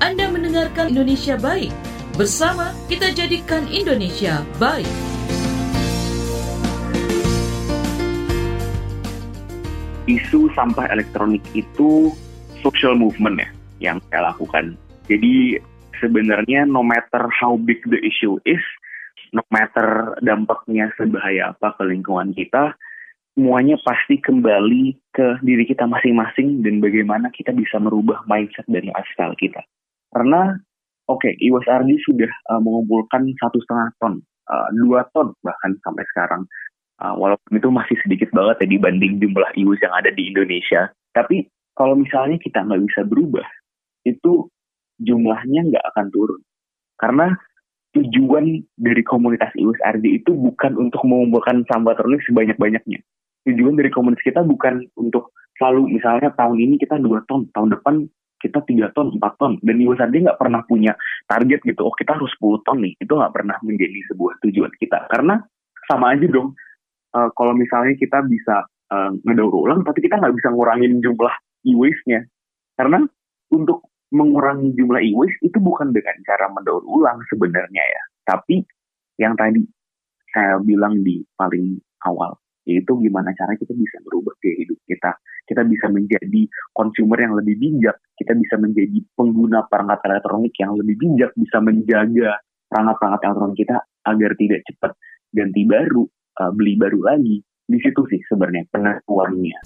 Anda mendengarkan Indonesia Baik. Bersama kita jadikan Indonesia baik. Isu sampah elektronik itu social movement ya yang saya lakukan. Jadi sebenarnya no matter how big the issue is, no matter dampaknya sebahaya apa ke lingkungan kita, semuanya pasti kembali ke diri kita masing-masing dan bagaimana kita bisa merubah mindset dan lifestyle kita. Karena, oke, okay, IWSRD sudah uh, mengumpulkan satu setengah ton, uh, dua ton bahkan sampai sekarang. Uh, walaupun itu masih sedikit banget ya dibanding jumlah IWS yang ada di Indonesia. Tapi kalau misalnya kita nggak bisa berubah, itu jumlahnya nggak akan turun. Karena tujuan dari komunitas IWSRD itu bukan untuk mengumpulkan sampah elektronik sebanyak-banyaknya. Tujuan dari komunitas kita bukan untuk selalu misalnya tahun ini kita dua ton, tahun depan kita tiga ton, empat ton. Dan IWSRD nggak pernah punya target gitu, oh kita harus 10 ton nih. Itu nggak pernah menjadi sebuah tujuan kita. Karena sama aja dong, uh, kalau misalnya kita bisa uh, ngedaur ulang, tapi kita nggak bisa ngurangin jumlah e-waste-nya. Karena untuk mengurangi jumlah e-waste itu bukan dengan cara mendaur ulang sebenarnya ya. Tapi yang tadi saya bilang di paling awal, yaitu gimana cara kita bisa merubah gaya hidup kita. Bisa menjadi konsumer yang lebih bijak, kita bisa menjadi pengguna perangkat elektronik yang lebih bijak, bisa menjaga perangkat-perangkat elektronik kita agar tidak cepat ganti baru, uh, beli baru lagi. Di situ sih sebenarnya penentuannya.